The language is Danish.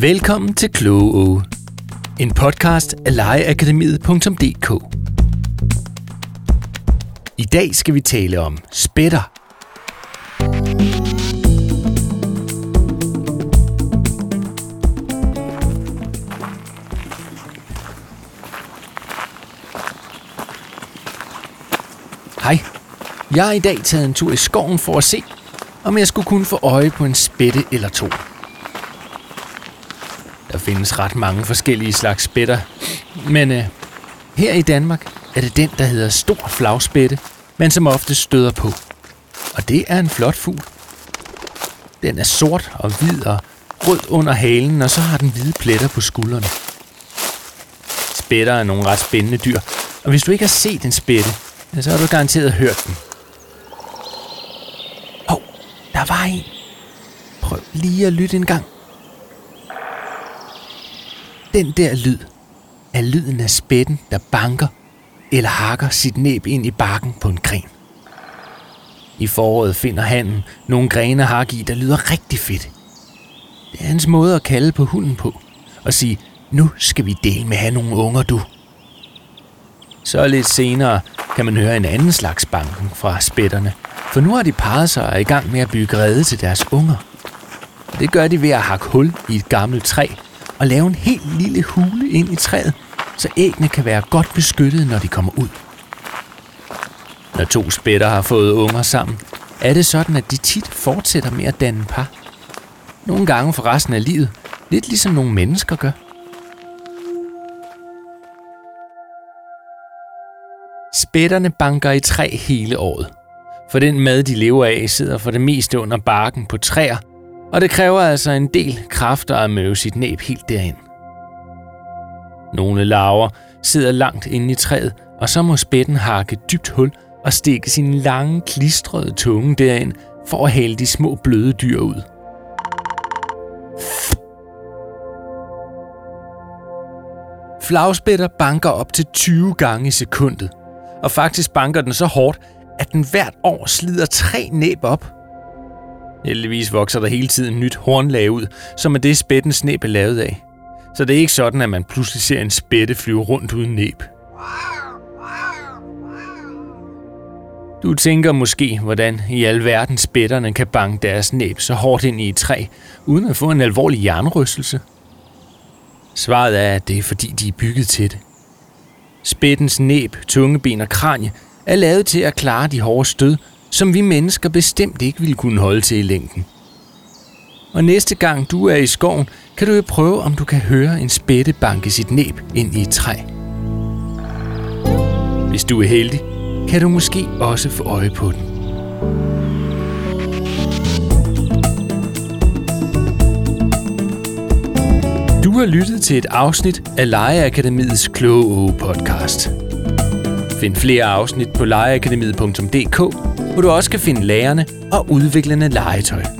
Velkommen til Kloge En podcast af legeakademiet.dk I dag skal vi tale om spætter. Hej. Jeg har i dag taget en tur i skoven for at se, om jeg skulle kunne få øje på en spætte eller to. Der findes ret mange forskellige slags spætter, men øh, her i Danmark er det den, der hedder stor flagspætte, men som ofte støder på. Og det er en flot fugl. Den er sort og hvid og rød under halen, og så har den hvide pletter på skuldrene. Spætter er nogle ret spændende dyr, og hvis du ikke har set en spætte, så har du garanteret hørt den. Hov, oh, der var en. Prøv lige at lytte en gang. Den der lyd er lyden af spætten, der banker eller hakker sit næb ind i barken på en gren. I foråret finder han nogle grene hak i, der lyder rigtig fedt. Det er hans måde at kalde på hunden på og sige, nu skal vi dele med have nogle unger, du. Så lidt senere kan man høre en anden slags banken fra spætterne, for nu har de parret sig og er i gang med at bygge rede til deres unger. Det gør de ved at hakke hul i et gammelt træ og lave en helt lille hule ind i træet, så æggene kan være godt beskyttet, når de kommer ud. Når to spætter har fået unger sammen, er det sådan, at de tit fortsætter med at danne par. Nogle gange for resten af livet, lidt ligesom nogle mennesker gør. Spætterne banker i træ hele året. For den mad, de lever af, sidder for det meste under barken på træer, og det kræver altså en del kræfter at møve sit næb helt derind. Nogle larver sidder langt inde i træet, og så må spætten hakke dybt hul og stikke sin lange, klistrede tunge derind for at hale de små bløde dyr ud. Flagspætter banker op til 20 gange i sekundet, og faktisk banker den så hårdt, at den hvert år slider tre næb op. Heldigvis vokser der hele tiden nyt hornlag ud, som er det spættens næb er lavet af. Så det er ikke sådan, at man pludselig ser en spætte flyve rundt uden næb. Du tænker måske, hvordan i alverden spætterne kan banke deres næb så hårdt ind i et træ, uden at få en alvorlig jernrystelse. Svaret er, at det er fordi, de er bygget til det. Spættens næb, tungeben og kranie er lavet til at klare de hårde stød, som vi mennesker bestemt ikke ville kunne holde til i længden. Og næste gang du er i skoven, kan du jo prøve, om du kan høre en spætte banke sit næb ind i et træ. Hvis du er heldig, kan du måske også få øje på den. Du har lyttet til et afsnit af Legeakademiets Kloge podcast. Find flere afsnit på legeakademiet.dk, hvor du også kan finde lærerne og udviklende legetøj.